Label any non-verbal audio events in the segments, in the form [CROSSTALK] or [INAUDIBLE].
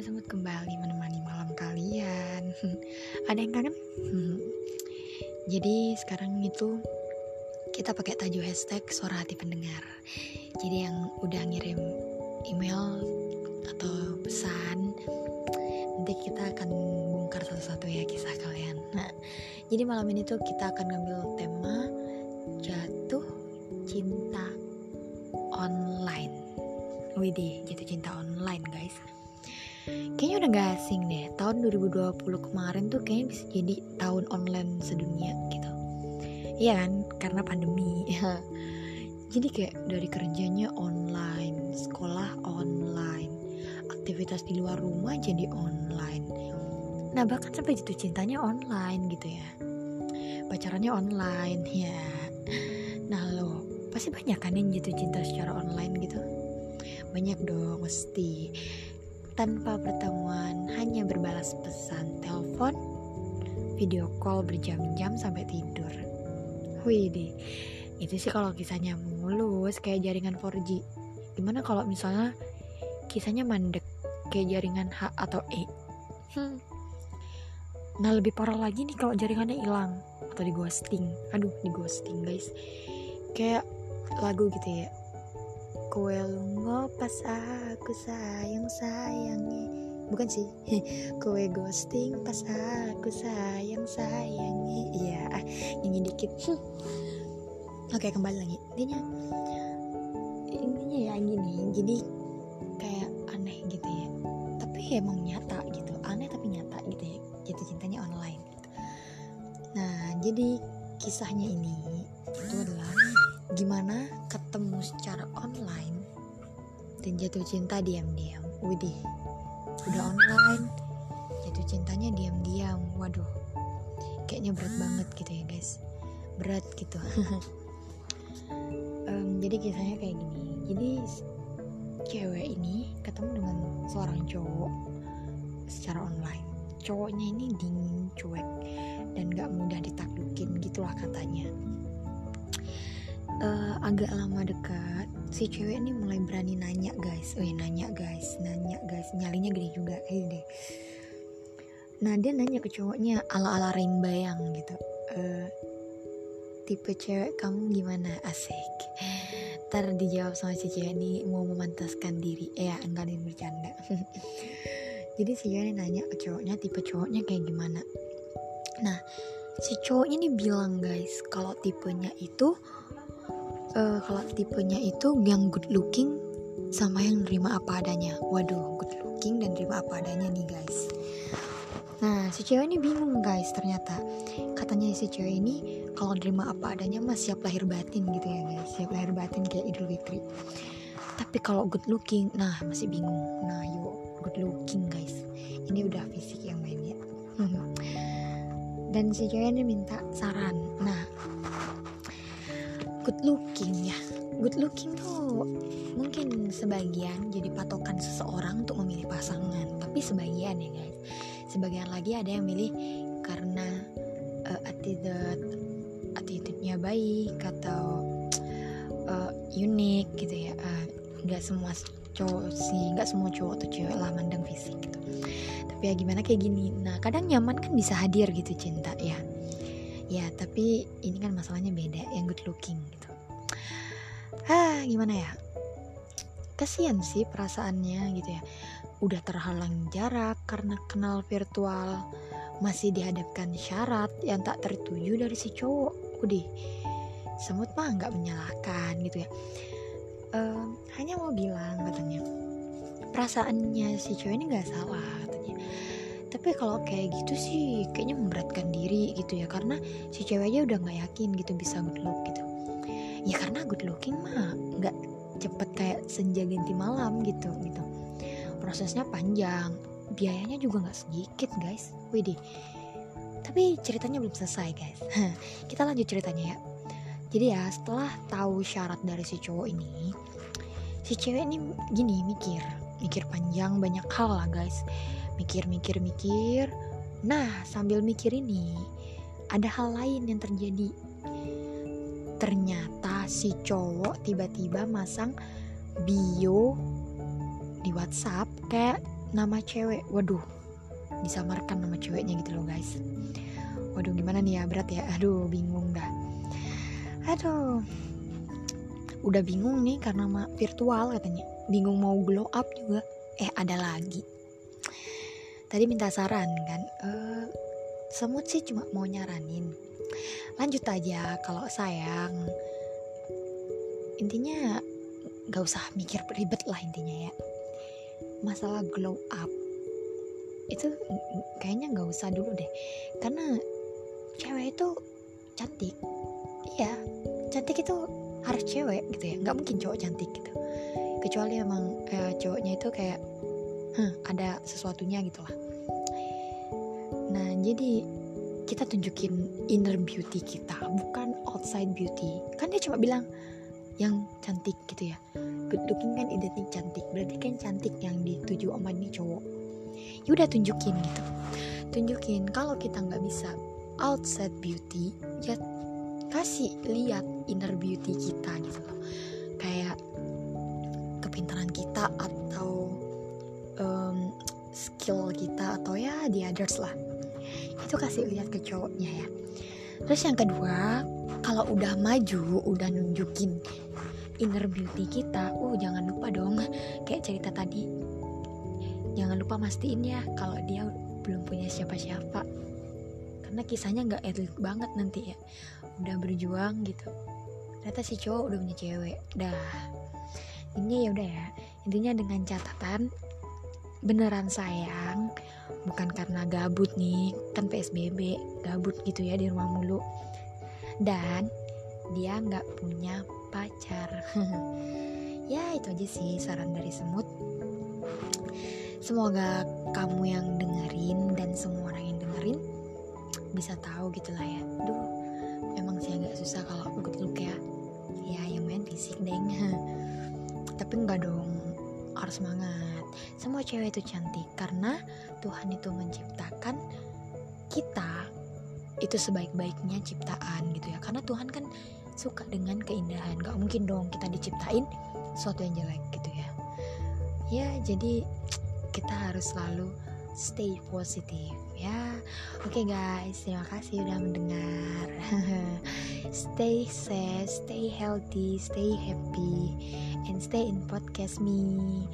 semut kembali menemani malam kalian. [LAUGHS] Ada yang kangen? [LAUGHS] Jadi sekarang itu kita pakai tajuk hashtag suara hati pendengar. Jadi yang udah ngirim email atau pesan, nanti kita akan bongkar satu-satu ya kisah kalian. Nah, jadi malam ini tuh kita akan ngambil tema jatuh cinta online. Widih, jatuh cinta online guys kayaknya udah gak asing deh. Tahun 2020 kemarin tuh kayaknya bisa jadi tahun online sedunia gitu. Iya kan? Karena pandemi. [LAUGHS] Jadi kayak dari kerjanya online sekolah online aktivitas di luar rumah jadi online. Nah bahkan sampai jatuh cintanya online gitu ya. Pacarannya online [LAUGHS] ya. Nah lo pasti banyak kan yang jatuh cinta secara online gitu? Banyak dong mesti tanpa pertemuan, hanya berbalas pesan, telepon, video call berjam-jam sampai tidur. Wih deh, itu sih kalau kisahnya mulus kayak jaringan 4G. Gimana kalau misalnya kisahnya mandek kayak jaringan H atau E? Hmm. Nah lebih parah lagi nih kalau jaringannya hilang atau di ghosting. Aduh, di ghosting guys. Kayak lagu gitu ya Kue lungo pas aku sayang sayangi. Bukan sih [LAUGHS] Kue ghosting pas aku sayang sayangi. Iya ah, nyanyi dikit. [LAUGHS] Oke kembali lagi. Intinya Intinya ya gini Jadi kayak aneh gitu ya. Tapi emang nyata gitu Aneh tapi nyata gitu ya. Jatuh cintanya online gitu. Nah jadi kisahnya ini Itu adalah gimana ketemu secara online dan jatuh cinta diam-diam? Widih udah online. Jatuh cintanya diam-diam. Waduh kayaknya berat banget gitu ya guys. Berat gitu. [LAUGHS] Um, jadi kisahnya kayak gini. Jadi cewek ini ketemu dengan seorang cowok secara online. Cowoknya ini dingin cuek dan gak mudah ditaklukin gitulah katanya uh, agak lama dekat si cewek ini mulai berani nanya guys. Oh nanya guys. Nanya guys. Nyalinya gede juga eh nah dia nanya ke cowoknya ala ala rain bayang gitu. Uh, tipe cewek kamu gimana? Asik. Ntar dijawab sama si cewek ini mau memantaskan diri. Eh ya enggak nih bercanda. [LAUGHS] Jadi si cewek ini nanya ke cowoknya tipe cowoknya kayak gimana? Nah si cowoknya ini bilang guys kalau tipenya itu uh, kalau tipenya itu yang good looking sama yang nerima apa adanya. Waduh good looking dan nerima apa adanya nih guys. Nah si cewek ini bingung guys ternyata. Katanya si cewek ini kalau nerima apa adanya mas siap lahir batin gitu ya guys. Siap lahir batin kayak Idul Fitri. Tapi kalau good looking nah masih bingung. Nah yuk good looking guys. Ini udah fisik yang mainnya. [LAUGHS] Dan si cewek ini minta saran. Nah good looking ya. Good looking tuh mungkin sebagian jadi patokan seseorang untuk memilih pasangan. Tapi sebagian ya guys. Sebagian lagi ada yang milih karena uh, attitude attitude-nya baik atau uh, unik gitu ya. Uh, nggak semua cowok sih nggak semua cowok atau cewek lah mandang fisik gitu. Tapi ya gimana kayak gini. Nah kadang nyaman kan bisa hadir gitu cinta ya ya tapi ini kan masalahnya beda yang good looking gitu. Ah gimana ya? Kasihan sih perasaannya gitu ya. Udah terhalang jarak karena kenal virtual. Masih dihadapkan syarat yang tak tertuju dari si cowok. Udah semut mah nggak menyalahkan gitu ya. Um, hanya mau bilang katanya perasaannya si cowok ini nggak salah katanya tapi kalau kayak gitu sih kayaknya memberatkan diri gitu ya. Karena si cewek aja udah nggak yakin gitu bisa good look gitu. Ya karena good looking mah nggak cepet kayak senja ganti malam gitu gitu. Prosesnya panjang biayanya juga nggak sedikit guys. Widih. Tapi ceritanya belum selesai guys. [LAUGHS] Kita lanjut ceritanya ya. Jadi ya setelah tahu syarat dari si cowok ini si cewek ini gini mikir. Mikir panjang banyak hal lah guys mikir mikir mikir nah sambil mikir ini ada hal lain yang terjadi. Ternyata si cowok tiba-tiba masang bio di WhatsApp kayak nama cewek. Waduh disamarkan nama ceweknya gitu loh guys. Waduh gimana nih ya? Berat ya? Aduh bingung dah. Aduh. Udah bingung nih karena virtual katanya. Bingung mau glow up juga. Eh ada lagi tadi minta saran kan uh, semut sih cuma mau nyaranin. Lanjut aja kalau sayang. Intinya gak usah mikir ribet lah intinya ya. Masalah glow up itu kayaknya nggak usah dulu deh. Karena cewek itu cantik. Iya cantik itu harus cewek gitu ya. Nggak mungkin cowok cantik gitu. Kecuali emang eh, cowoknya itu kayak huh, ada sesuatunya gitu lah. Nah jadi kita tunjukin inner beauty kita bukan outside beauty. Kan dia cuma bilang yang cantik gitu ya. Good looking kan identik cantik. Berarti kan cantik yang dituju sama ini cowok. Ya udah tunjukin gitu. Tunjukin kalau kita nggak bisa outside beauty ya kasih lihat inner beauty kita gitu loh. Kayak kepintaran kita atau um, skill kita atau ya the others lah. Itu kasih lihat ke cowoknya ya. Terus yang kedua kalau udah maju udah nunjukin inner beauty kita uh jangan lupa dong kayak cerita tadi. Jangan lupa mastiin ya kalau dia belum punya siapa-siapa. Karena kisahnya nggak elit banget nanti ya. Udah berjuang gitu. Ternyata si cowok udah punya cewek. Dah. Ini ya udah ya. Intinya dengan catatan beneran sayang bukan karena gabut nih kan psbb gabut gitu ya di rumah mulu. Dan dia nggak punya pacar. [LAUGHS] Ya itu aja sih saran dari semut. Semoga kamu yang dengerin dan semua orang yang dengerin bisa tahu gitu lah ya. Duh emang sih agak susah kalau good look ya. Ya yang main fisik deng [LAUGHS] tapi enggak dong harus semangat semua cewek itu cantik karena Tuhan itu menciptakan kita itu sebaik-baiknya ciptaan gitu ya. Karena Tuhan kan suka dengan keindahan. Gak mungkin dong kita diciptain sesuatu yang jelek gitu ya. Ya jadi kita harus selalu stay positif ya. Oke okay guys terima kasih udah mendengar. [LAUGHS] Stay safe stay healthy stay happy and stay in podcast me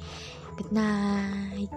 good night